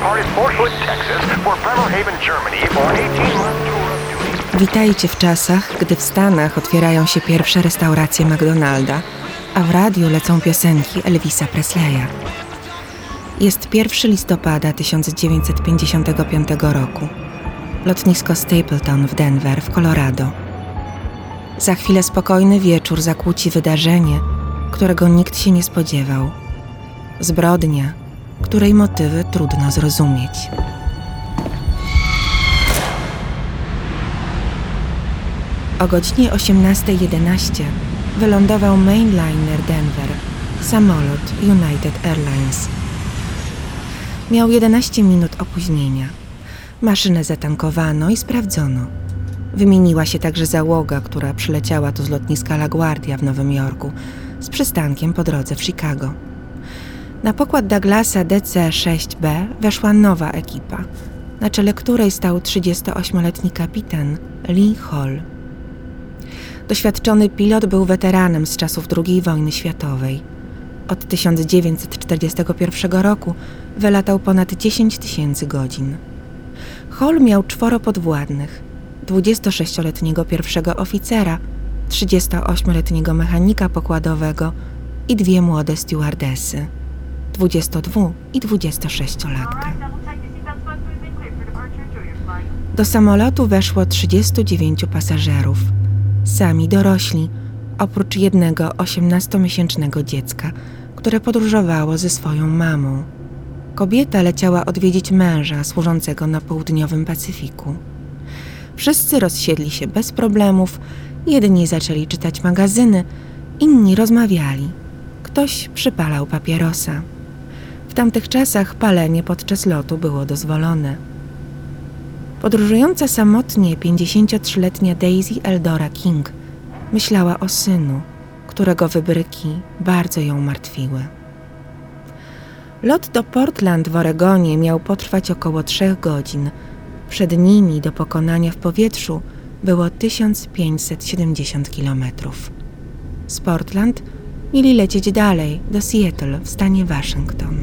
departed Fort Hood, Texas for Bremerhaven, Germany for an 18-month tour of duty. Witajcie w czasach, gdy w Stanach otwierają się pierwsze restauracje McDonalda, a w radiu lecą piosenki Elvisa Presleya. Jest 1 listopada 1955 roku. Lotnisko Stapleton w Denver w Colorado. Za chwilę spokojny wieczór zakłóci wydarzenie, którego nikt się nie spodziewał. Zbrodnia, której motywy trudno zrozumieć. O godzinie 18.11 wylądował mainliner Denver, samolot United Airlines. Miał 11 minut opóźnienia. Maszynę zatankowano i sprawdzono. Wymieniła się także załoga, która przyleciała tu z lotniska LaGuardia w Nowym Jorku z przystankiem po drodze w Chicago. Na pokład Douglasa DC-6B weszła nowa ekipa, na czele której stał 38-letni kapitan Lee Hall. Doświadczony pilot był weteranem z czasów II wojny światowej. Od 1941 roku wylatał ponad 10 tysięcy godzin. Hall miał czworo podwładnych: 26-letniego pierwszego oficera, 38-letniego mechanika pokładowego i dwie młode stewardesy, 22 i 26-latka. Do samolotu weszło 39 pasażerów, sami dorośli, oprócz jednego 18-miesięcznego dziecka, które podróżowało ze swoją mamą. Kobieta leciała odwiedzić męża służącego na południowym Pacyfiku. Wszyscy rozsiedli się bez problemów, jedni zaczęli czytać magazyny, inni rozmawiali. Ktoś przypalał papierosa. W tamtych czasach palenie podczas lotu było dozwolone. Podróżująca samotnie 53-letnia Daisy Eldora King myślała o synu, którego wybryki bardzo ją martwiły. Lot do Portland w Oregonie miał potrwać około trzech godzin. Przed nimi do pokonania w powietrzu było 1570 kilometrów. Z Portland mieli lecieć dalej do Seattle w stanie Waszyngton.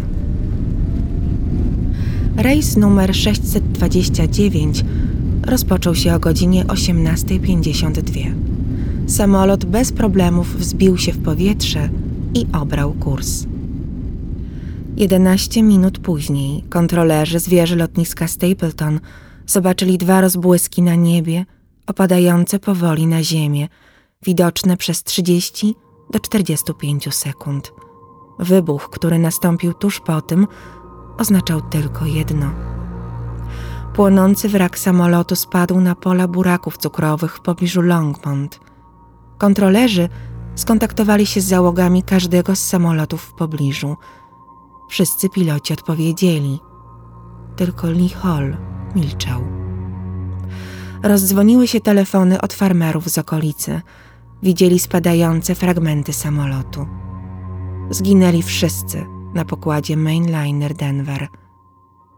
Rejs numer 629 rozpoczął się o godzinie 18.52. Samolot bez problemów wzbił się w powietrze i obrał kurs. 11 minut później kontrolerzy z wieży lotniska Stapleton zobaczyli dwa rozbłyski na niebie, opadające powoli na ziemię, widoczne przez 30 do 45 sekund. Wybuch, który nastąpił tuż po tym, oznaczał tylko jedno. Płonący wrak samolotu spadł na pola buraków cukrowych w pobliżu Longmont. Kontrolerzy skontaktowali się z załogami każdego z samolotów w pobliżu. Wszyscy piloci odpowiedzieli. Tylko Lee Hall milczał. Rozdzwoniły się telefony od farmerów z okolicy. Widzieli spadające fragmenty samolotu. Zginęli wszyscy na pokładzie mainliner Denver.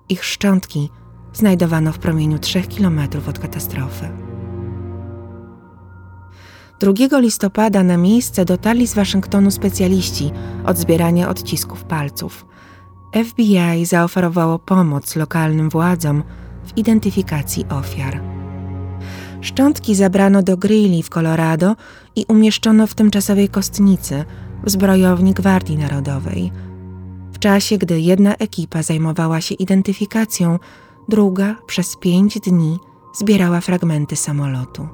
Ich szczątki znajdowano w promieniu trzech kilometrów od katastrofy. 2 listopada na miejsce dotarli z Waszyngtonu specjaliści od zbierania odcisków palców. FBI zaoferowało pomoc lokalnym władzom w identyfikacji ofiar. Szczątki zabrano do Greeley w Colorado i umieszczono w tymczasowej kostnicy w zbrojowni Gwardii Narodowej. W czasie, gdy jedna ekipa zajmowała się identyfikacją, druga przez pięć dni zbierała fragmenty samolotu.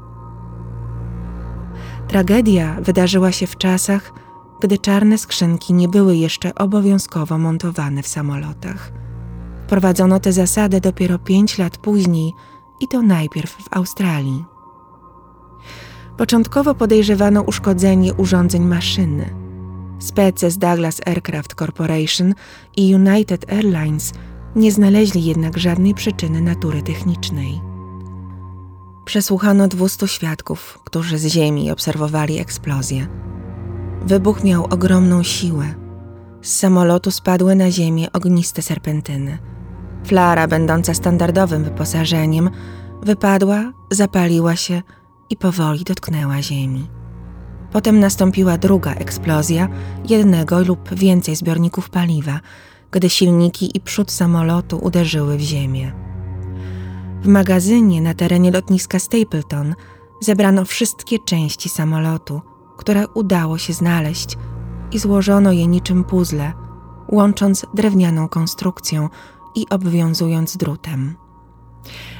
Tragedia wydarzyła się w czasach, gdy czarne skrzynki nie były jeszcze obowiązkowo montowane w samolotach. Wprowadzono tę zasadę dopiero pięć lat później i to najpierw w Australii. Początkowo podejrzewano uszkodzenie urządzeń maszyny. Spece z Douglas Aircraft Corporation i United Airlines nie znaleźli jednak żadnej przyczyny natury technicznej. Przesłuchano 200 świadków, którzy z ziemi obserwowali eksplozję. Wybuch miał ogromną siłę. Z samolotu spadły na ziemię ogniste serpentyny. Flara, będąca standardowym wyposażeniem, wypadła, zapaliła się i powoli dotknęła ziemi. Potem nastąpiła druga eksplozja jednego lub więcej zbiorników paliwa, gdy silniki i przód samolotu uderzyły w ziemię. W magazynie na terenie lotniska Stapleton zebrano wszystkie części samolotu, które udało się znaleźć i złożono je niczym puzzle, łącząc drewnianą konstrukcją i obwiązując drutem.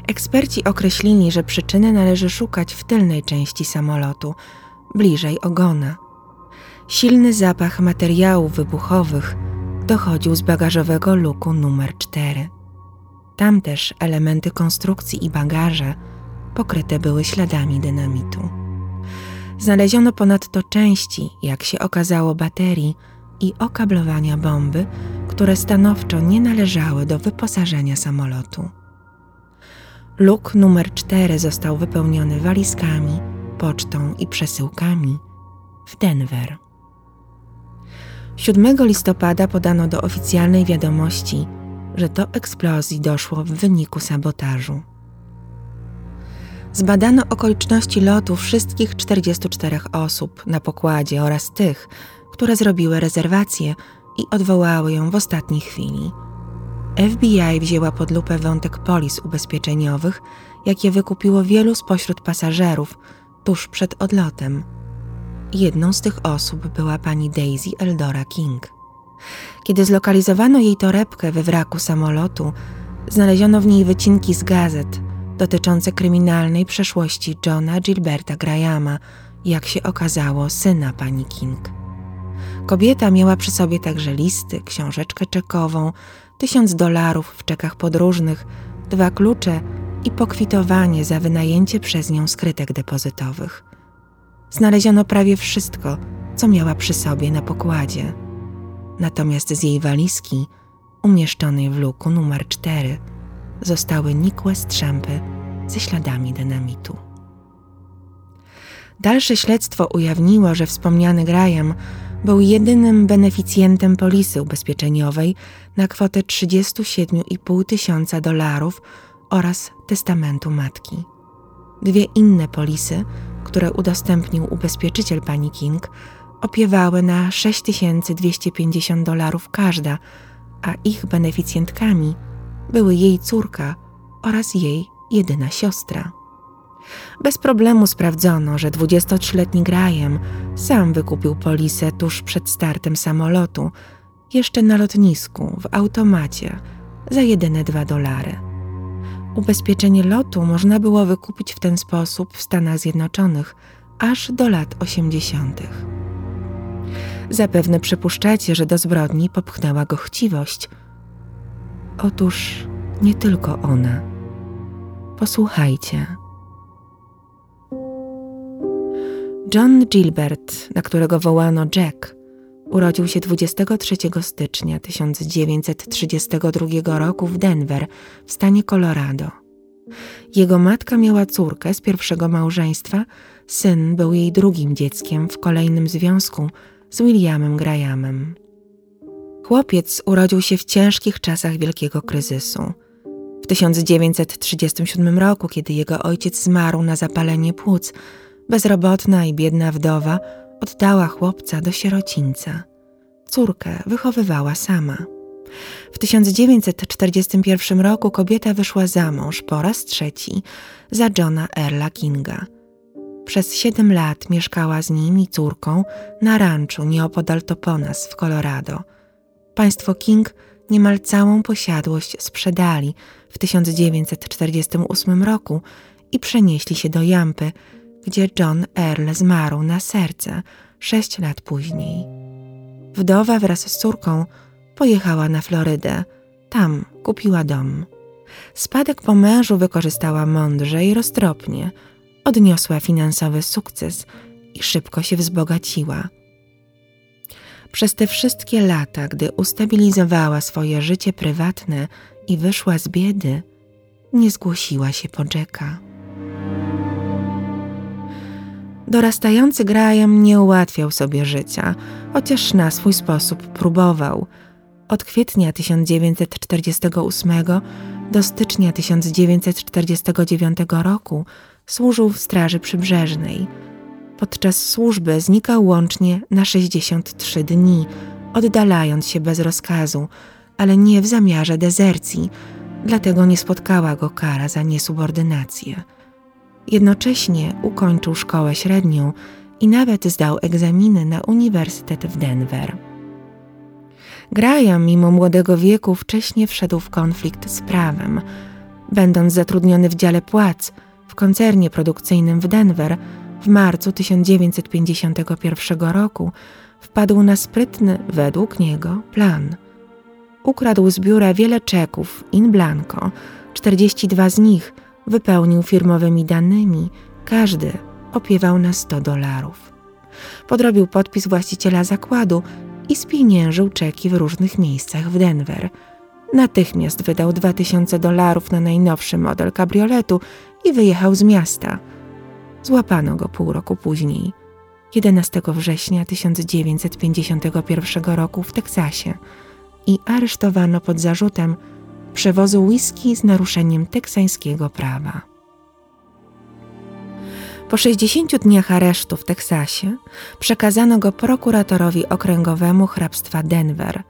Eksperci określili, że przyczyny należy szukać w tylnej części samolotu, bliżej ogona. Silny zapach materiałów wybuchowych dochodził z bagażowego luku numer 4. Tam też elementy konstrukcji i bagaże pokryte były śladami dynamitu. Znaleziono ponadto części, jak się okazało, baterii i okablowania bomby, które stanowczo nie należały do wyposażenia samolotu. Luk numer 4 został wypełniony walizkami, pocztą i przesyłkami w Denver. 7 listopada podano do oficjalnej wiadomości, że do eksplozji doszło w wyniku sabotażu. Zbadano okoliczności lotu wszystkich 44 osób na pokładzie oraz tych, które zrobiły rezerwację i odwołały ją w ostatniej chwili. FBI wzięła pod lupę wątek polis ubezpieczeniowych, jakie wykupiło wielu spośród pasażerów tuż przed odlotem. Jedną z tych osób była pani Daisy Eldora King. Kiedy zlokalizowano jej torebkę we wraku samolotu, znaleziono w niej wycinki z gazet dotyczące kryminalnej przeszłości Johna Gilberta Grahama, jak się okazało, syna pani King. Kobieta miała przy sobie także listy, książeczkę czekową, tysiąc dolarów w czekach podróżnych, dwa klucze i pokwitowanie za wynajęcie przez nią skrytek depozytowych. Znaleziono prawie wszystko, co miała przy sobie na pokładzie. Natomiast z jej walizki, umieszczonej w luku numer 4, zostały nikłe strzępy ze śladami dynamitu. Dalsze śledztwo ujawniło, że wspomniany Graham był jedynym beneficjentem polisy ubezpieczeniowej na kwotę 37,5 tysiąca dolarów oraz testamentu matki. Dwie inne polisy, które udostępnił ubezpieczyciel pani King, opiewały na 6250 dolarów każda, a ich beneficjentkami były jej córka oraz jej jedyna siostra. Bez problemu sprawdzono, że 23-letni Graham sam wykupił polisę tuż przed startem samolotu, jeszcze na lotnisku, w automacie, za jedyne dwa dolary. Ubezpieczenie lotu można było wykupić w ten sposób w Stanach Zjednoczonych aż do lat 80. Zapewne przypuszczacie, że do zbrodni popchnęła go chciwość. Otóż nie tylko ona. Posłuchajcie. John Gilbert, na którego wołano Jack, urodził się 23 stycznia 1932 roku w Denver w stanie Colorado. Jego matka miała córkę z pierwszego małżeństwa, syn był jej drugim dzieckiem w kolejnym związku z Williamem Grahamem. Chłopiec urodził się w ciężkich czasach wielkiego kryzysu. W 1937 roku, kiedy jego ojciec zmarł na zapalenie płuc, Bezrobotna i biedna wdowa oddała chłopca do sierocińca. Córkę wychowywała sama. W 1941 roku kobieta wyszła za mąż po raz trzeci za Johna Erla Kinga. Przez siedem lat mieszkała z nim i córką na ranczu nieopodal Toponas w Colorado. Państwo King niemal całą posiadłość sprzedali w 1948 roku i przenieśli się do Jampy, gdzie John Earl zmarł na serce sześć lat później. Wdowa wraz z córką pojechała na Florydę. Tam kupiła dom. Spadek po mężu wykorzystała mądrze i roztropnie. Odniosła finansowy sukces i szybko się wzbogaciła. Przez te wszystkie lata, gdy ustabilizowała swoje życie prywatne i wyszła z biedy, nie zgłosiła się po Jacka. Dorastający Graham nie ułatwiał sobie życia, chociaż na swój sposób próbował. Od kwietnia 1948 do stycznia 1949 roku służył w Straży Przybrzeżnej. Podczas służby znikał łącznie na 63 dni, oddalając się bez rozkazu, ale nie w zamiarze dezercji, dlatego nie spotkała go kara za niesubordynację. Jednocześnie ukończył szkołę średnią i nawet zdał egzaminy na Uniwersytet w Denver. Graham mimo młodego wieku wcześnie wszedł w konflikt z prawem. Będąc zatrudniony w dziale płac w koncernie produkcyjnym w Denver, w marcu 1951 roku wpadł na sprytny, według niego, plan. Ukradł z biura wiele czeków in blanco, 42 z nich wypełnił firmowymi danymi, każdy opiewał na 100 dolarów. Podrobił podpis właściciela zakładu i spieniężył czeki w różnych miejscach w Denver. Natychmiast wydał 2000 dolarów na najnowszy model kabrioletu i wyjechał z miasta. Złapano go pół roku później, 11 września 1951 roku w Teksasie i aresztowano pod zarzutem przewozu whisky z naruszeniem teksańskiego prawa. Po 60 dniach aresztu w Teksasie przekazano go prokuratorowi okręgowemu hrabstwa Denver.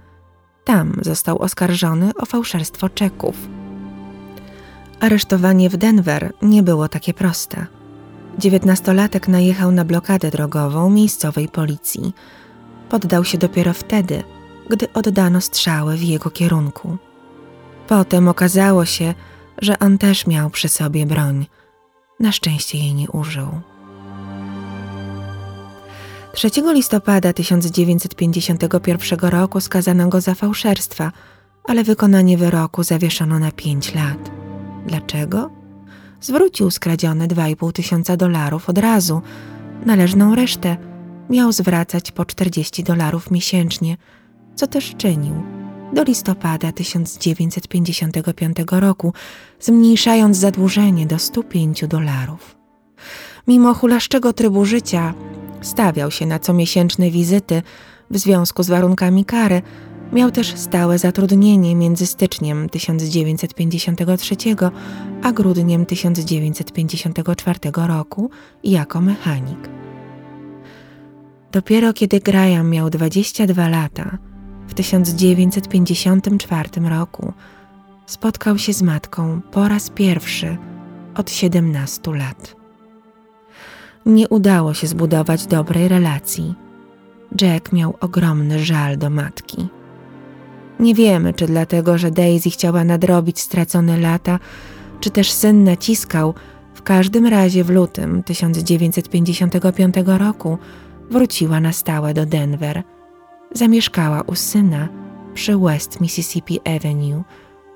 Tam został oskarżony o fałszerstwo czeków. Aresztowanie w Denver nie było takie proste. Dziewiętnastolatek najechał na blokadę drogową miejscowej policji. Poddał się dopiero wtedy, gdy oddano strzały w jego kierunku. Potem okazało się, że on też miał przy sobie broń. Na szczęście jej nie użył. 3 listopada 1951 roku skazano go za fałszerstwa, ale wykonanie wyroku zawieszono na 5 lat. Dlaczego? Zwrócił skradzione 2,5 tysiąca dolarów od razu. Należną resztę miał zwracać po 40 dolarów miesięcznie, co też czynił do listopada 1955 roku, zmniejszając zadłużenie do 105 dolarów. Mimo hulaszczego trybu życia, stawiał się na comiesięczne wizyty w związku z warunkami kary, miał też stałe zatrudnienie między styczniem 1953 a grudniem 1954 roku jako mechanik. Dopiero kiedy Graham miał 22 lata, w 1954 roku spotkał się z matką po raz pierwszy od 17 lat. Nie udało się zbudować dobrej relacji. Jack miał ogromny żal do matki. Nie wiemy, czy dlatego, że Daisy chciała nadrobić stracone lata, czy też syn naciskał. W każdym razie w lutym 1955 roku wróciła na stałe do Denver – zamieszkała u syna przy West Mississippi Avenue,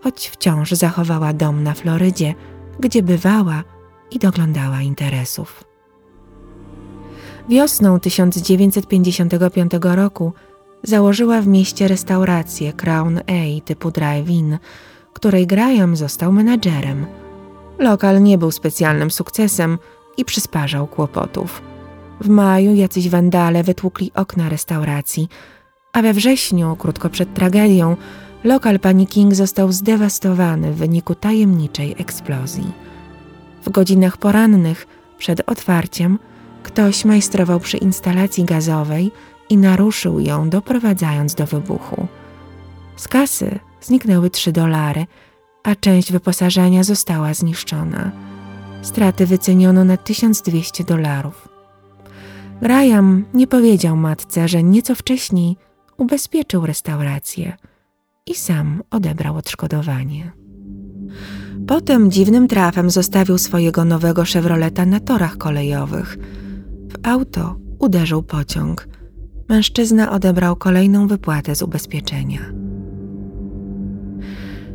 choć wciąż zachowała dom na Florydzie, gdzie bywała i doglądała interesów. Wiosną 1955 roku założyła w mieście restaurację Crown A typu drive-in, której Graham został menadżerem. Lokal nie był specjalnym sukcesem i przysparzał kłopotów. W maju jacyś wandale wytłukli okna restauracji, a we wrześniu, krótko przed tragedią, lokal pani King został zdewastowany w wyniku tajemniczej eksplozji. W godzinach porannych, przed otwarciem, ktoś majstrował przy instalacji gazowej i naruszył ją, doprowadzając do wybuchu. Z kasy zniknęły trzy dolary, a część wyposażenia została zniszczona. Straty wyceniono na 1200 dolarów. Graham nie powiedział matce, że nieco wcześniej ubezpieczył restaurację i sam odebrał odszkodowanie. Potem dziwnym trafem zostawił swojego nowego Chevroleta na torach kolejowych. W auto uderzył pociąg. Mężczyzna odebrał kolejną wypłatę z ubezpieczenia.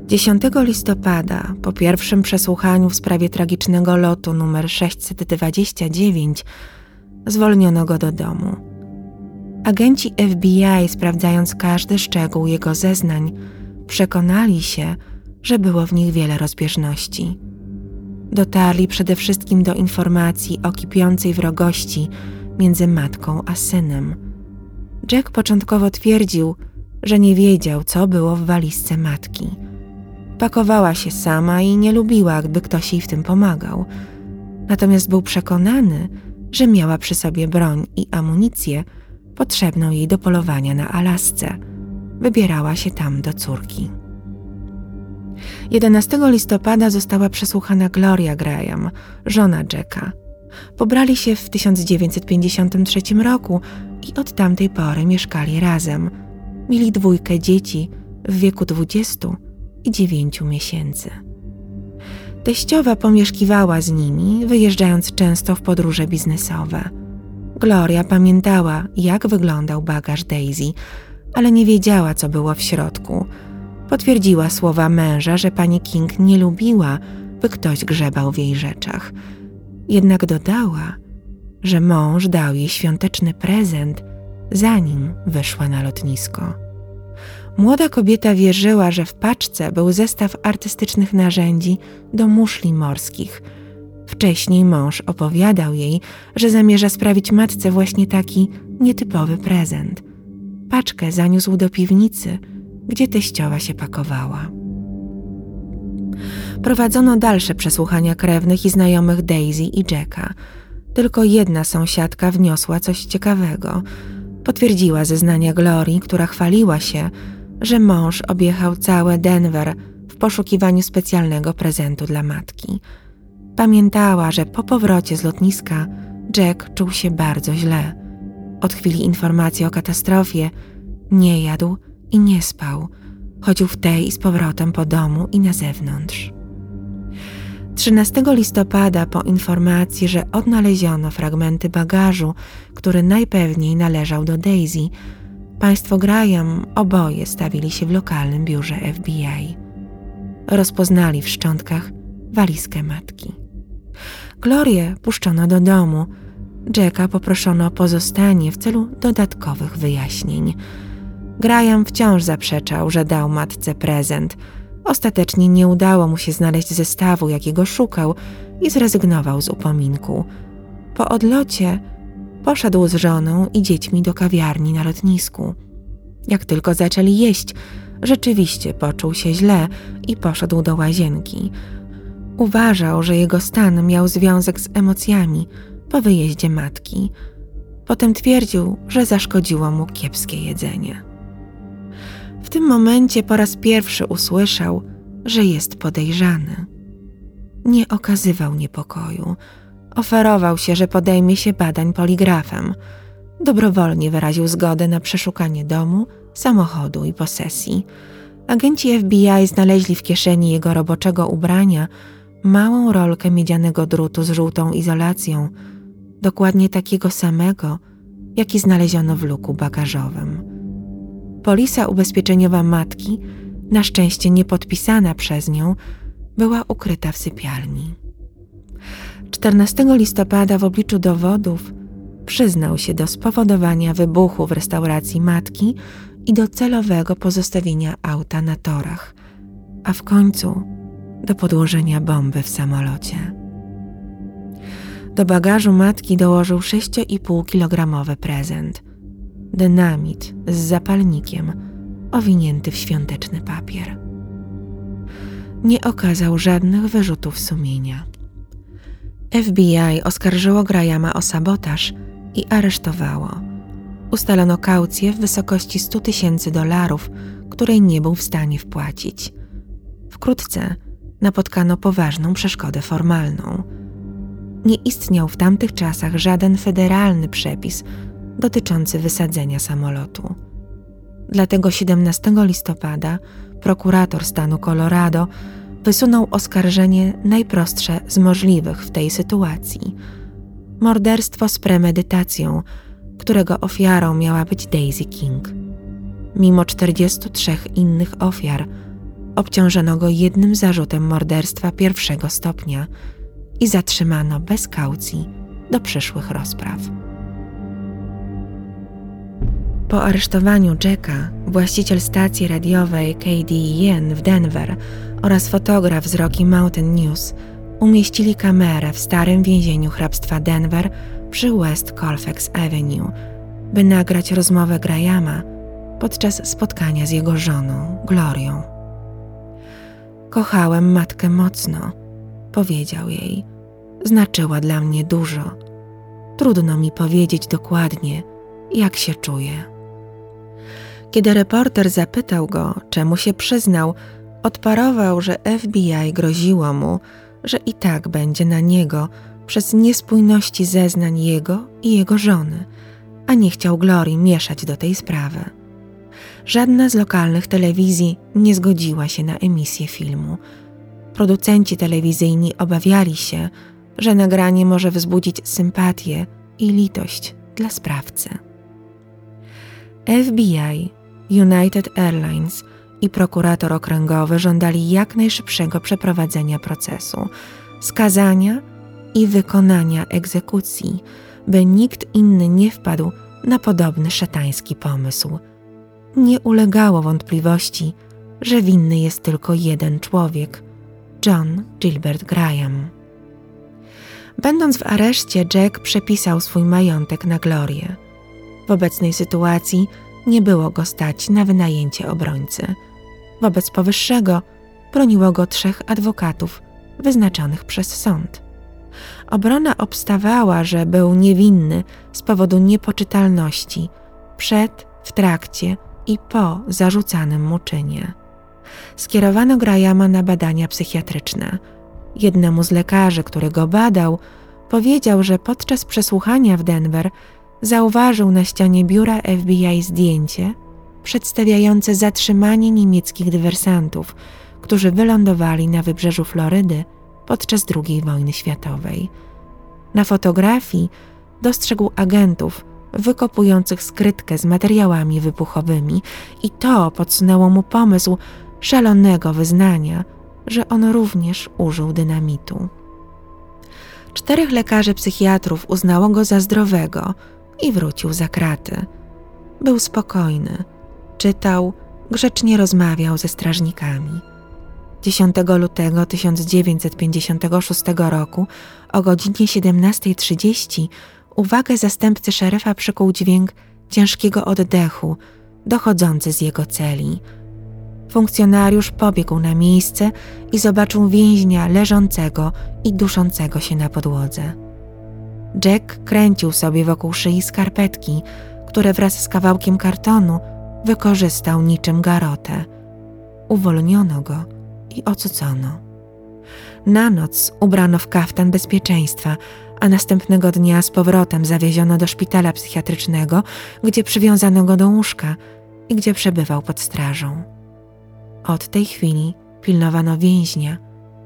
10 listopada, po pierwszym przesłuchaniu w sprawie tragicznego lotu numer 629, zwolniono go do domu. Agenci FBI, sprawdzając każdy szczegół jego zeznań, przekonali się, że było w nich wiele rozbieżności. Dotarli przede wszystkim do informacji o kipiącej wrogości między matką a synem. Jack początkowo twierdził, że nie wiedział, co było w walizce matki. Pakowała się sama i nie lubiła, gdy ktoś jej w tym pomagał. Natomiast był przekonany, że miała przy sobie broń i amunicję, potrzebną jej do polowania na Alasce. wybierała się tam do córki. 11 listopada została przesłuchana Gloria Graham, żona Jacka. Pobrali się w 1953 roku i od tamtej pory mieszkali razem. Mieli dwójkę dzieci w wieku 20 i 9 miesięcy. Teściowa pomieszkiwała z nimi, wyjeżdżając często w podróże biznesowe. Gloria pamiętała, jak wyglądał bagaż Daisy, ale nie wiedziała, co było w środku. Potwierdziła słowa męża, że pani King nie lubiła, by ktoś grzebał w jej rzeczach. Jednak dodała, że mąż dał jej świąteczny prezent, zanim wyszła na lotnisko. Młoda kobieta wierzyła, że w paczce był zestaw artystycznych narzędzi do muszli morskich. Wcześniej mąż opowiadał jej, że zamierza sprawić matce właśnie taki nietypowy prezent. Paczkę zaniósł do piwnicy, gdzie teściowa się pakowała. Prowadzono dalsze przesłuchania krewnych i znajomych Daisy i Jacka. Tylko jedna sąsiadka wniosła coś ciekawego. Potwierdziła zeznania Glorii, która chwaliła się, że mąż objechał całe Denver w poszukiwaniu specjalnego prezentu dla matki. Pamiętała, że po powrocie z lotniska Jack czuł się bardzo źle. Od chwili informacji o katastrofie nie jadł i nie spał. Chodził w tej i z powrotem po domu i na zewnątrz. 13 listopada, po informacji, że odnaleziono fragmenty bagażu, który najpewniej należał do Daisy, Państwo Graham oboje stawili się w lokalnym biurze FBI. Rozpoznali w szczątkach walizkę matki. Glorię puszczono do domu. Jacka poproszono o pozostanie w celu dodatkowych wyjaśnień. Graham wciąż zaprzeczał, że dał matce prezent. Ostatecznie nie udało mu się znaleźć zestawu, jakiego szukał i zrezygnował z upominku. Po odlocie poszedł z żoną i dziećmi do kawiarni na lotnisku. Jak tylko zaczęli jeść, rzeczywiście poczuł się źle i poszedł do łazienki. Uważał, że jego stan miał związek z emocjami po wyjeździe matki. Potem twierdził, że zaszkodziło mu kiepskie jedzenie. W tym momencie po raz pierwszy usłyszał, że jest podejrzany. Nie okazywał niepokoju Oferował się, że podejmie się badań poligrafem. Dobrowolnie wyraził zgodę na przeszukanie domu, samochodu i posesji. Agenci FBI znaleźli w kieszeni jego roboczego ubrania małą rolkę miedzianego drutu z żółtą izolacją, dokładnie takiego samego, jaki znaleziono w luku bagażowym. Polisa ubezpieczeniowa matki, na szczęście nie podpisana przez nią, była ukryta w sypialni. 14 listopada w obliczu dowodów przyznał się do spowodowania wybuchu w restauracji matki i do celowego pozostawienia auta na torach, a w końcu do podłożenia bomby w samolocie. Do bagażu matki dołożył 6,5-kilogramowy prezent dynamit z zapalnikiem owinięty w świąteczny papier. Nie okazał żadnych wyrzutów sumienia. FBI oskarżyło Grahama o sabotaż i aresztowało. Ustalono kaucję w wysokości 100 tysięcy dolarów, której nie był w stanie wpłacić. Wkrótce napotkano poważną przeszkodę formalną. Nie istniał w tamtych czasach żaden federalny przepis dotyczący wysadzenia samolotu. Dlatego 17 listopada prokurator stanu Colorado wysunął oskarżenie najprostsze z możliwych w tej sytuacji morderstwo z premedytacją, którego ofiarą miała być Daisy King. Mimo 43 innych ofiar, obciążono go jednym zarzutem morderstwa pierwszego stopnia i zatrzymano bez kaucji do przyszłych rozpraw. Po aresztowaniu Jacka, właściciel stacji radiowej KDEN w Denver oraz fotograf z Rocky Mountain News umieścili kamerę w starym więzieniu hrabstwa Denver przy West Colfax Avenue, by nagrać rozmowę Grahama podczas spotkania z jego żoną, Glorią. Kochałem matkę mocno, powiedział jej. Znaczyła dla mnie dużo. Trudno mi powiedzieć dokładnie, jak się czuję. Kiedy reporter zapytał go, czemu się przyznał, odparował, że FBI groziło mu, że i tak będzie na niego przez niespójności zeznań jego i jego żony, a nie chciał Glorii mieszać do tej sprawy. Żadna z lokalnych telewizji nie zgodziła się na emisję filmu. Producenci telewizyjni obawiali się, że nagranie może wzbudzić sympatię i litość dla sprawcy. FBI, United Airlines i prokurator okręgowy żądali jak najszybszego przeprowadzenia procesu, skazania i wykonania egzekucji, by nikt inny nie wpadł na podobny szatański pomysł. Nie ulegało wątpliwości, że winny jest tylko jeden człowiek John Gilbert Graham. Będąc w areszcie, Jack przepisał swój majątek na Glorię. W obecnej sytuacji nie było go stać na wynajęcie obrońcy. Wobec powyższego broniło go trzech adwokatów wyznaczonych przez sąd. Obrona obstawała, że był niewinny z powodu niepoczytalności przed, w trakcie i po zarzucanym mu czynie. Skierowano Grahama na badania psychiatryczne. Jednemu z lekarzy, który go badał, powiedział, że podczas przesłuchania w Denver zauważył na ścianie biura FBI zdjęcie przedstawiające zatrzymanie niemieckich dywersantów, którzy wylądowali na wybrzeżu Florydy podczas II wojny światowej. Na fotografii dostrzegł agentów wykopujących skrytkę z materiałami wybuchowymi i to podsunęło mu pomysł szalonego wyznania, że on również użył dynamitu. Czterech lekarzy psychiatrów uznało go za zdrowego i wrócił za kraty. Był spokojny, czytał, grzecznie rozmawiał ze strażnikami. 10 lutego 1956 roku o godzinie 17.30 uwagę zastępcy szeryfa przykuł dźwięk ciężkiego oddechu dochodzący z jego celi. Funkcjonariusz pobiegł na miejsce i zobaczył więźnia leżącego i duszącego się na podłodze. Jack kręcił sobie wokół szyi skarpetki, które wraz z kawałkiem kartonu wykorzystał niczym garotę. Uwolniono go i ocucono. Na noc ubrano w kaftan bezpieczeństwa, a następnego dnia z powrotem zawieziono do szpitala psychiatrycznego, gdzie przywiązano go do łóżka i gdzie przebywał pod strażą. Od tej chwili pilnowano więźnia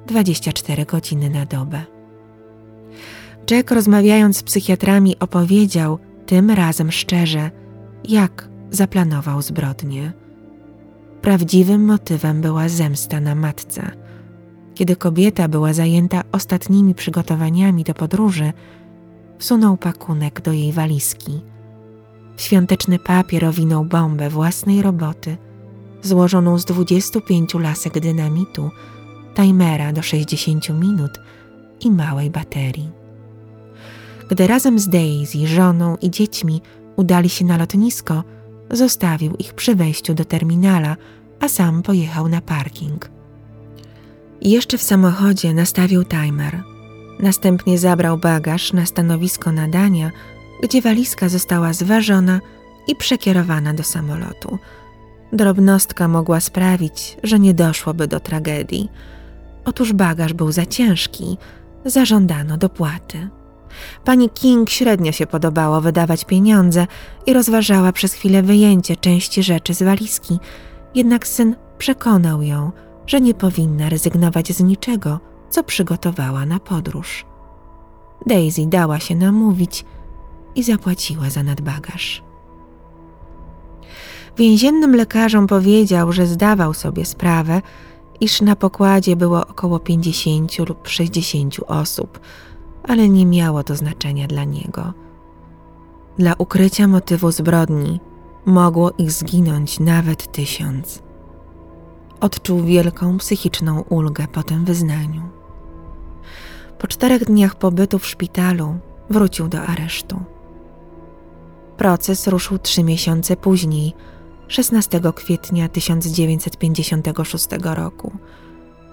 24 godziny na dobę. Jack, rozmawiając z psychiatrami, opowiedział tym razem szczerze, jak zaplanował zbrodnię. Prawdziwym motywem była zemsta na matce. Kiedy kobieta była zajęta ostatnimi przygotowaniami do podróży, wsunął pakunek do jej walizki. Świąteczny papier owinął bombę własnej roboty, złożoną z 25 lasek dynamitu, timera do 60 minut i małej baterii. Gdy razem z Daisy, żoną i dziećmi udali się na lotnisko, zostawił ich przy wejściu do terminala, a sam pojechał na parking. Jeszcze w samochodzie nastawił timer. Następnie zabrał bagaż na stanowisko nadania, gdzie walizka została zważona i przekierowana do samolotu. Drobnostka mogła sprawić, że nie doszłoby do tragedii. Otóż bagaż był za ciężki, zażądano dopłaty. Pani King średnio się podobało wydawać pieniądze i rozważała przez chwilę wyjęcie części rzeczy z walizki, jednak syn przekonał ją, że nie powinna rezygnować z niczego, co przygotowała na podróż. Daisy dała się namówić i zapłaciła za nadbagaż. Więziennym lekarzom powiedział, że zdawał sobie sprawę, iż na pokładzie było około 50 lub 60 osób, ale nie miało to znaczenia dla niego. Dla ukrycia motywu zbrodni mogło ich zginąć nawet tysiąc. Odczuł wielką psychiczną ulgę po tym wyznaniu. Po czterech dniach pobytu w szpitalu wrócił do aresztu. Proces ruszył trzy miesiące później, 16 kwietnia 1956 roku.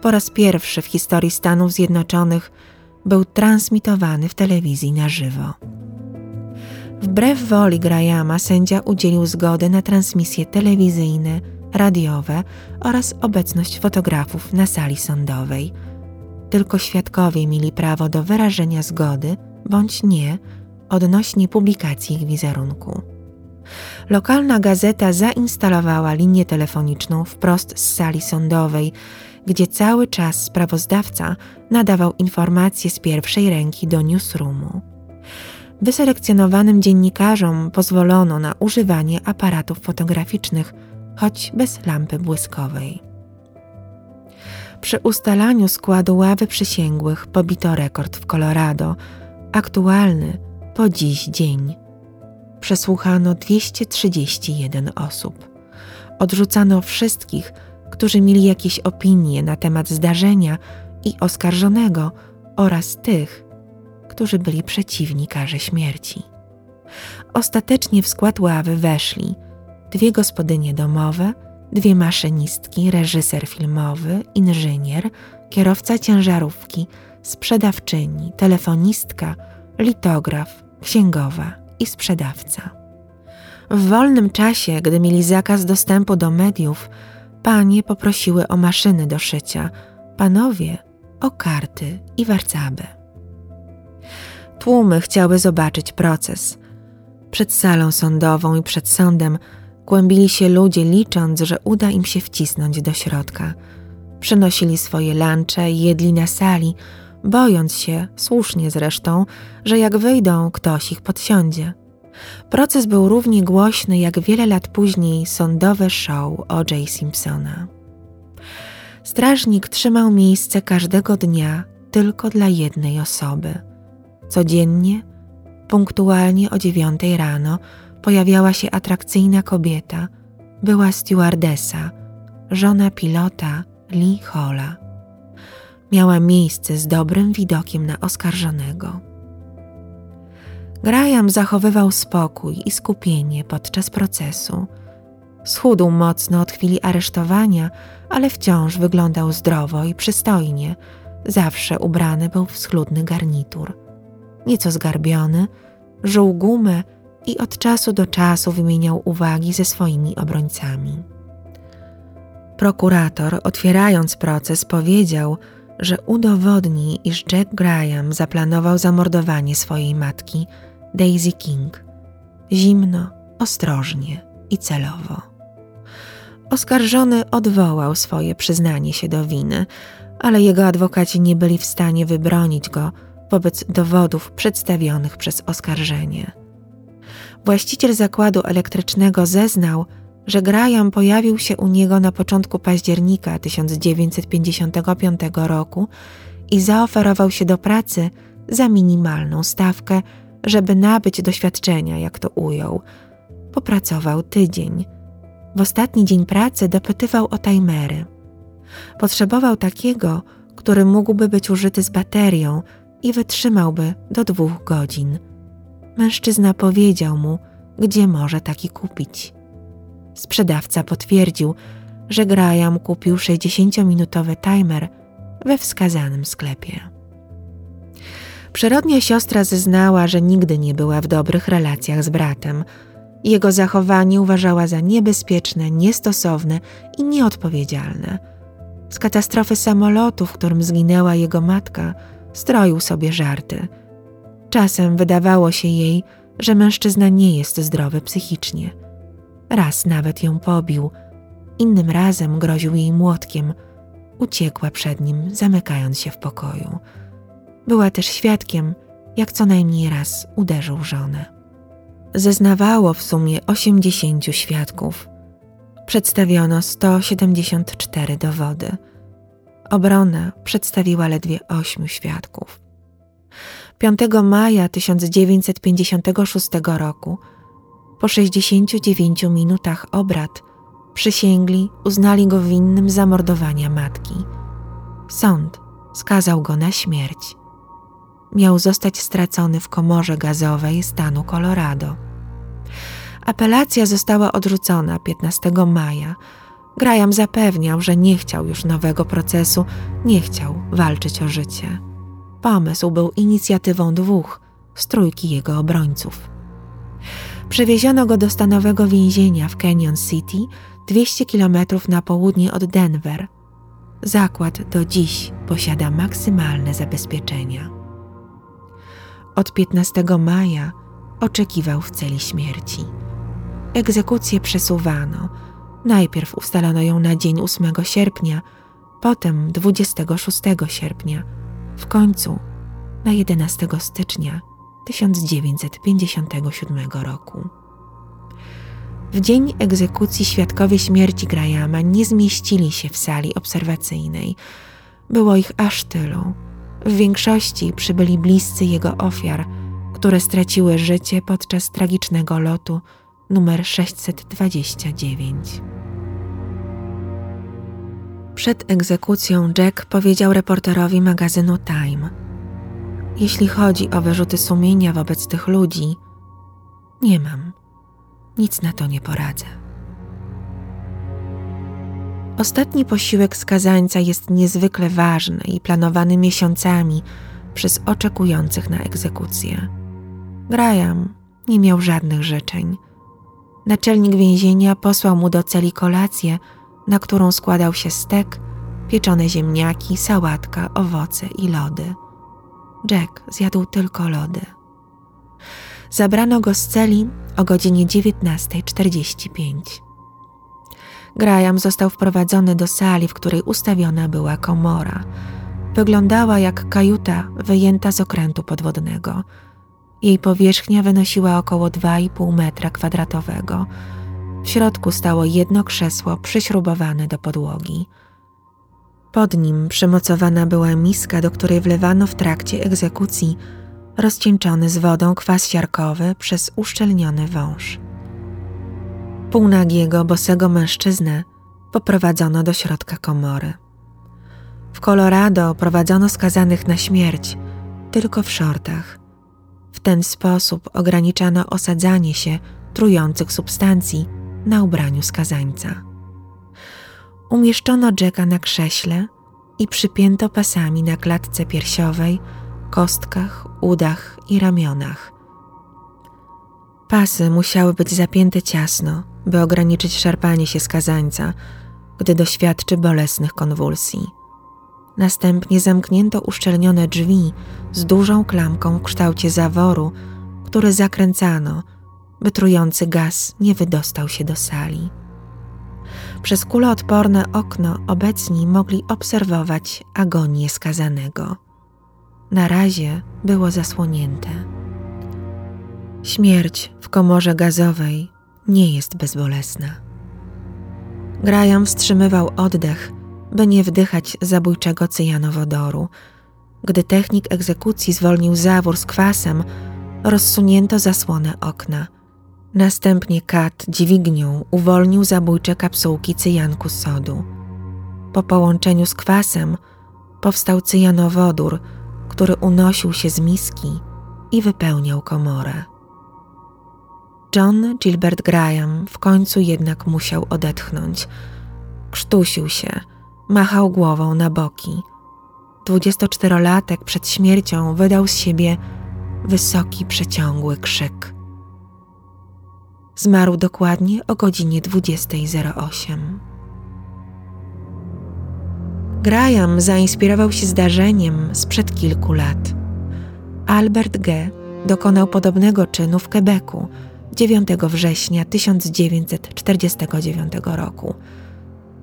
Po raz pierwszy w historii Stanów Zjednoczonych był transmitowany w telewizji na żywo. Wbrew woli Grahama sędzia udzielił zgody na transmisje telewizyjne, radiowe oraz obecność fotografów na sali sądowej. Tylko świadkowie mieli prawo do wyrażenia zgody bądź nie odnośnie publikacji ich wizerunku. Lokalna gazeta zainstalowała linię telefoniczną wprost z sali sądowej, gdzie cały czas sprawozdawca nadawał informacje z pierwszej ręki do newsroomu. Wyselekcjonowanym dziennikarzom pozwolono na używanie aparatów fotograficznych, choć bez lampy błyskowej. Przy ustalaniu składu ławy przysięgłych pobito rekord w Colorado, aktualny po dziś dzień. Przesłuchano 231 osób. Odrzucano wszystkich, którzy mieli jakieś opinie na temat zdarzenia i oskarżonego oraz tych, którzy byli przeciwni karze śmierci. Ostatecznie w skład ławy weszli dwie gospodynie domowe, dwie maszynistki, reżyser filmowy, inżynier, kierowca ciężarówki, sprzedawczyni, telefonistka, litograf, księgowa i sprzedawca. W wolnym czasie, gdy mieli zakaz dostępu do mediów, panie poprosiły o maszyny do szycia, panowie o karty i warcaby. Tłumy chciały zobaczyć proces. Przed salą sądową i przed sądem kłębili się ludzie, licząc, że uda im się wcisnąć do środka. Przynosili swoje lunche i jedli na sali, bojąc się, słusznie zresztą, że jak wyjdą, ktoś ich podsiądzie. Proces był równie głośny jak wiele lat później sądowe show O.J. Simpsona. Strażnik trzymał miejsce każdego dnia tylko dla jednej osoby. Codziennie, punktualnie o dziewiątej rano, pojawiała się atrakcyjna kobieta. Była stewardesa, żona pilota Lee Hola. Miała miejsce z dobrym widokiem na oskarżonego. Graham zachowywał spokój i skupienie podczas procesu. Schudł mocno od chwili aresztowania, ale wciąż wyglądał zdrowo i przystojnie. Zawsze ubrany był w schludny garnitur. Nieco zgarbiony, żuł gumę i od czasu do czasu wymieniał uwagi ze swoimi obrońcami. Prokurator, otwierając proces, powiedział, że udowodni, iż Jack Graham zaplanował zamordowanie swojej matki, Daisy King, zimno, ostrożnie i celowo. Oskarżony odwołał swoje przyznanie się do winy, ale jego adwokaci nie byli w stanie wybronić go wobec dowodów przedstawionych przez oskarżenie. Właściciel zakładu elektrycznego zeznał, że Graham pojawił się u niego na początku października 1955 roku i zaoferował się do pracy za minimalną stawkę, żeby nabyć doświadczenia, jak to ujął. Popracował tydzień. W ostatni dzień pracy dopytywał o timery. Potrzebował takiego, który mógłby być użyty z baterią i wytrzymałby do dwóch godzin. Mężczyzna powiedział mu, gdzie może taki kupić. Sprzedawca potwierdził, że Graham kupił 60-minutowy timer we wskazanym sklepie. Przyrodnia siostra zeznała, że nigdy nie była w dobrych relacjach z bratem. Jego zachowanie uważała za niebezpieczne, niestosowne i nieodpowiedzialne. Z katastrofy samolotu, w którym zginęła jego matka, stroił sobie żarty. Czasem wydawało się jej, że mężczyzna nie jest zdrowy psychicznie. Raz nawet ją pobił, innym razem groził jej młotkiem. Uciekła przed nim, zamykając się w pokoju. Była też świadkiem, jak co najmniej raz uderzył żonę. Zeznawało w sumie 80 świadków. Przedstawiono 174 dowody. Obrona przedstawiła ledwie ośmiu świadków. 5 maja 1956 roku, po 69 minutach obrad, przysięgli uznali go winnym zamordowania matki. Sąd skazał go na śmierć. Miał zostać stracony w komorze gazowej stanu Colorado. Apelacja została odrzucona 15 maja. Graham zapewniał, że nie chciał już nowego procesu, nie chciał walczyć o życie. Pomysł był inicjatywą dwóch z trójki jego obrońców. Przewieziono go do stanowego więzienia w Canyon City, 200 km na południe od Denver. Zakład do dziś posiada maksymalne zabezpieczenia. Od 15 maja oczekiwał w celi śmierci. Egzekucję przesuwano. Najpierw ustalono ją na dzień 8 sierpnia, potem 26 sierpnia, w końcu na 11 stycznia 1957 roku. W dzień egzekucji świadkowie śmierci Grahama nie zmieścili się w sali obserwacyjnej. Było ich aż tylu. W większości przybyli bliscy jego ofiar, które straciły życie podczas tragicznego lotu numer 629. Przed egzekucją Jack powiedział reporterowi magazynu Time: Jeśli chodzi o wyrzuty sumienia wobec tych ludzi, nie mam. Nic na to nie poradzę. Ostatni posiłek skazańca jest niezwykle ważny i planowany miesiącami przez oczekujących na egzekucję. Graham nie miał żadnych życzeń. Naczelnik więzienia posłał mu do celi kolację, na którą składał się stek, pieczone ziemniaki, sałatka, owoce i lody. Jack zjadł tylko lody. Zabrano go z celi o godzinie 19.45. Graham został wprowadzony do sali, w której ustawiona była komora. Wyglądała jak kajuta wyjęta z okrętu podwodnego. Jej powierzchnia wynosiła około 2,5 metra kwadratowego. W środku stało jedno krzesło przyśrubowane do podłogi. Pod nim przymocowana była miska, do której wlewano w trakcie egzekucji rozcieńczony z wodą kwas siarkowy przez uszczelniony wąż. Półnagiego, bosego mężczyznę poprowadzono do środka komory. W Colorado prowadzono skazanych na śmierć tylko w shortach. W ten sposób ograniczano osadzanie się trujących substancji na ubraniu skazańca. Umieszczono Jacka na krześle i przypięto pasami na klatce piersiowej, kostkach, udach i ramionach. Pasy musiały być zapięte ciasno, by ograniczyć szarpanie się skazańca, gdy doświadczy bolesnych konwulsji. Następnie zamknięto uszczelnione drzwi z dużą klamką w kształcie zaworu, który zakręcano, by trujący gaz nie wydostał się do sali. Przez kuloodporne okno obecni mogli obserwować agonię skazanego. Na razie było zasłonięte. Śmierć w komorze gazowej nie jest bezbolesna. Graham wstrzymywał oddech, by nie wdychać zabójczego cyjanowodoru. Gdy technik egzekucji zwolnił zawór z kwasem, rozsunięto zasłonę okna. Następnie kat dźwignią uwolnił zabójcze kapsułki cyjanku sodu. Po połączeniu z kwasem powstał cyjanowodór, który unosił się z miski i wypełniał komorę. John Gilbert Graham w końcu jednak musiał odetchnąć. Krztusił się, machał głową na boki. Dwudziestoczterolatek przed śmiercią wydał z siebie wysoki, przeciągły krzyk. Zmarł dokładnie o godzinie 20.08. Graham zainspirował się zdarzeniem sprzed kilku lat. Albert G. dokonał podobnego czynu w Quebecu 9 września 1949 roku.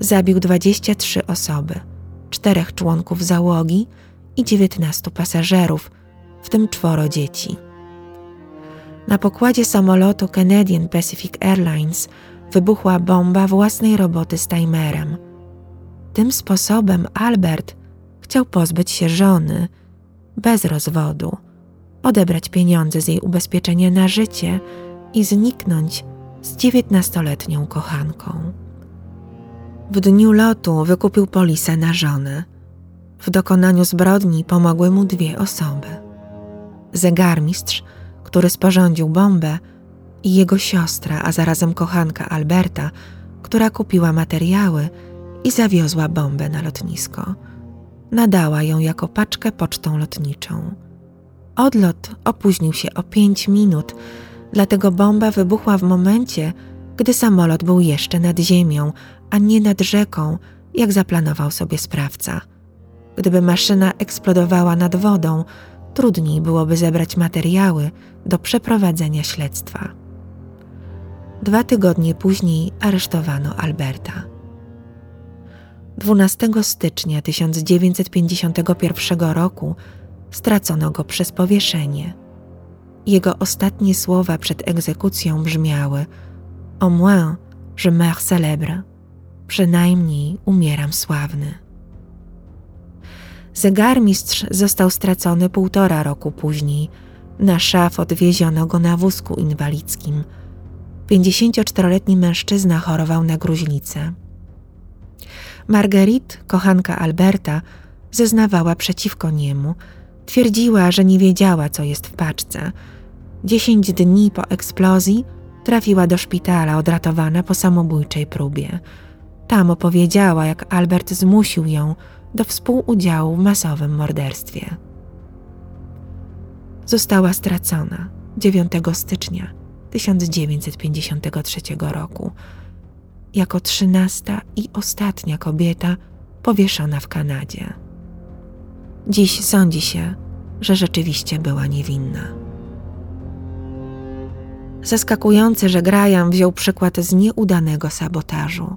Zabił 23 osoby, czterech członków załogi i 19 pasażerów, w tym czworo dzieci. Na pokładzie samolotu Canadian Pacific Airlines wybuchła bomba własnej roboty z timerem. Tym sposobem Albert chciał pozbyć się żony bez rozwodu, odebrać pieniądze z jej ubezpieczenia na życie i zniknąć z dziewiętnastoletnią kochanką. W dniu lotu wykupił polisę na żonę. W dokonaniu zbrodni pomogły mu dwie osoby. Zegarmistrz, który sporządził bombę, i jego siostra, a zarazem kochanka Alberta, która kupiła materiały i zawiozła bombę na lotnisko. Nadała ją jako paczkę pocztą lotniczą. Odlot opóźnił się o pięć minut, Dlatego bomba wybuchła w momencie, gdy samolot był jeszcze nad ziemią, a nie nad rzeką, jak zaplanował sobie sprawca. Gdyby maszyna eksplodowała nad wodą, trudniej byłoby zebrać materiały do przeprowadzenia śledztwa. Dwa tygodnie później aresztowano Alberta. 12 stycznia 1951 roku stracono go przez powieszenie. Jego ostatnie słowa przed egzekucją brzmiały: Au moins, je meurs célèbre. Przynajmniej umieram sławny. Zegarmistrz został stracony półtora roku później. Na szaf odwieziono go na wózku inwalidzkim. 54-letni mężczyzna chorował na gruźlicę. Marguerite, kochanka Alberta, zeznawała przeciwko niemu. Twierdziła, że nie wiedziała, co jest w paczce. Dziesięć dni po eksplozji trafiła do szpitala odratowana po samobójczej próbie. Tam opowiedziała, jak Albert zmusił ją do współudziału w masowym morderstwie. Została stracona 9 stycznia 1953 roku jako trzynasta i ostatnia kobieta powieszona w Kanadzie. Dziś sądzi się, że rzeczywiście była niewinna. Zaskakujące, że Graham wziął przykład z nieudanego sabotażu.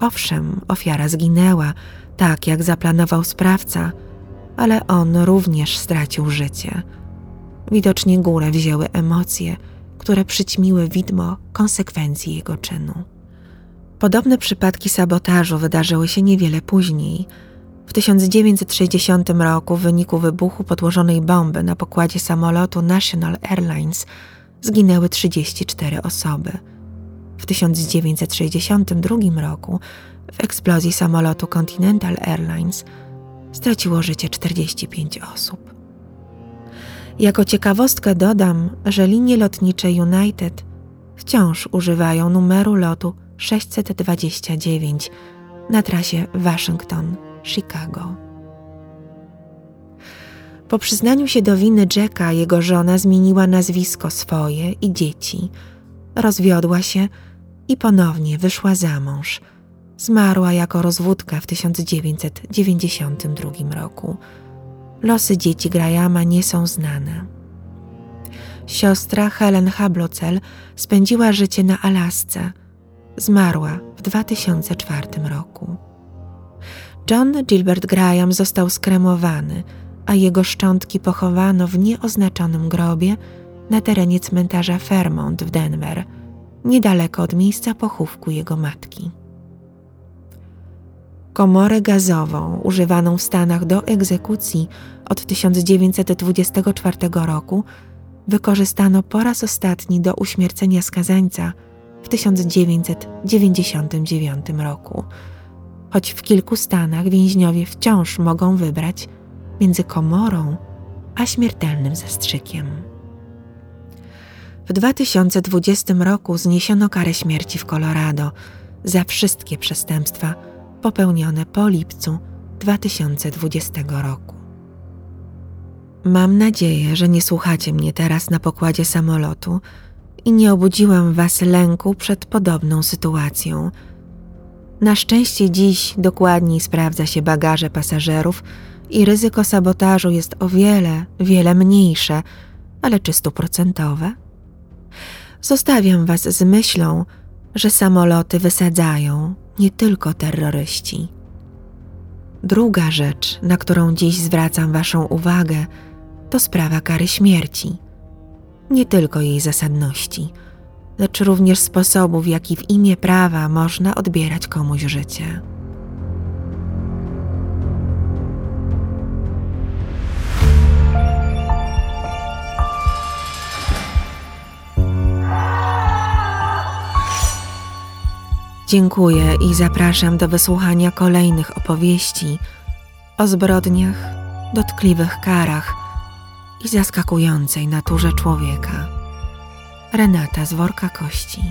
Owszem, ofiara zginęła, tak jak zaplanował sprawca, ale on również stracił życie. Widocznie górę wzięły emocje, które przyćmiły widmo konsekwencji jego czynu. Podobne przypadki sabotażu wydarzyły się niewiele później. W 1960 roku w wyniku wybuchu podłożonej bomby na pokładzie samolotu National Airlines zginęły 34 osoby. W 1962 roku w eksplozji samolotu Continental Airlines straciło życie 45 osób. Jako ciekawostkę dodam, że linie lotnicze United wciąż używają numeru lotu 629 na trasie Waszyngton-Chicago. Po przyznaniu się do winy Jacka, jego żona zmieniła nazwisko swoje i dzieci, rozwiodła się i ponownie wyszła za mąż. Zmarła jako rozwódka w 1992 roku. Losy dzieci Grahama nie są znane. Siostra Helen Hablocel spędziła życie na Alasce. Zmarła w 2004 roku. John Gilbert Graham został skremowany, a jego szczątki pochowano w nieoznaczonym grobie na terenie cmentarza Fairmont w Denver, niedaleko od miejsca pochówku jego matki. Komorę gazową używaną w Stanach do egzekucji od 1924 roku wykorzystano po raz ostatni do uśmiercenia skazańca w 1999 roku. Choć w kilku stanach więźniowie wciąż mogą wybrać między komorą a śmiertelnym zastrzykiem. W 2020 roku zniesiono karę śmierci w Colorado za wszystkie przestępstwa popełnione po lipcu 2020 roku. Mam nadzieję, że nie słuchacie mnie teraz na pokładzie samolotu i nie obudziłam was lęku przed podobną sytuacją. Na szczęście dziś dokładniej sprawdza się bagaże pasażerów i ryzyko sabotażu jest o wiele, wiele mniejsze, ale czy stuprocentowe? Zostawiam was z myślą, że samoloty wysadzają nie tylko terroryści. Druga rzecz, na którą dziś zwracam Waszą uwagę, to sprawa kary śmierci. Nie tylko jej zasadności, lecz również sposobu, w jaki w imię prawa można odbierać komuś życie. Dziękuję i zapraszam do wysłuchania kolejnych opowieści o zbrodniach, dotkliwych karach i zaskakującej naturze człowieka. Renata z worka kości.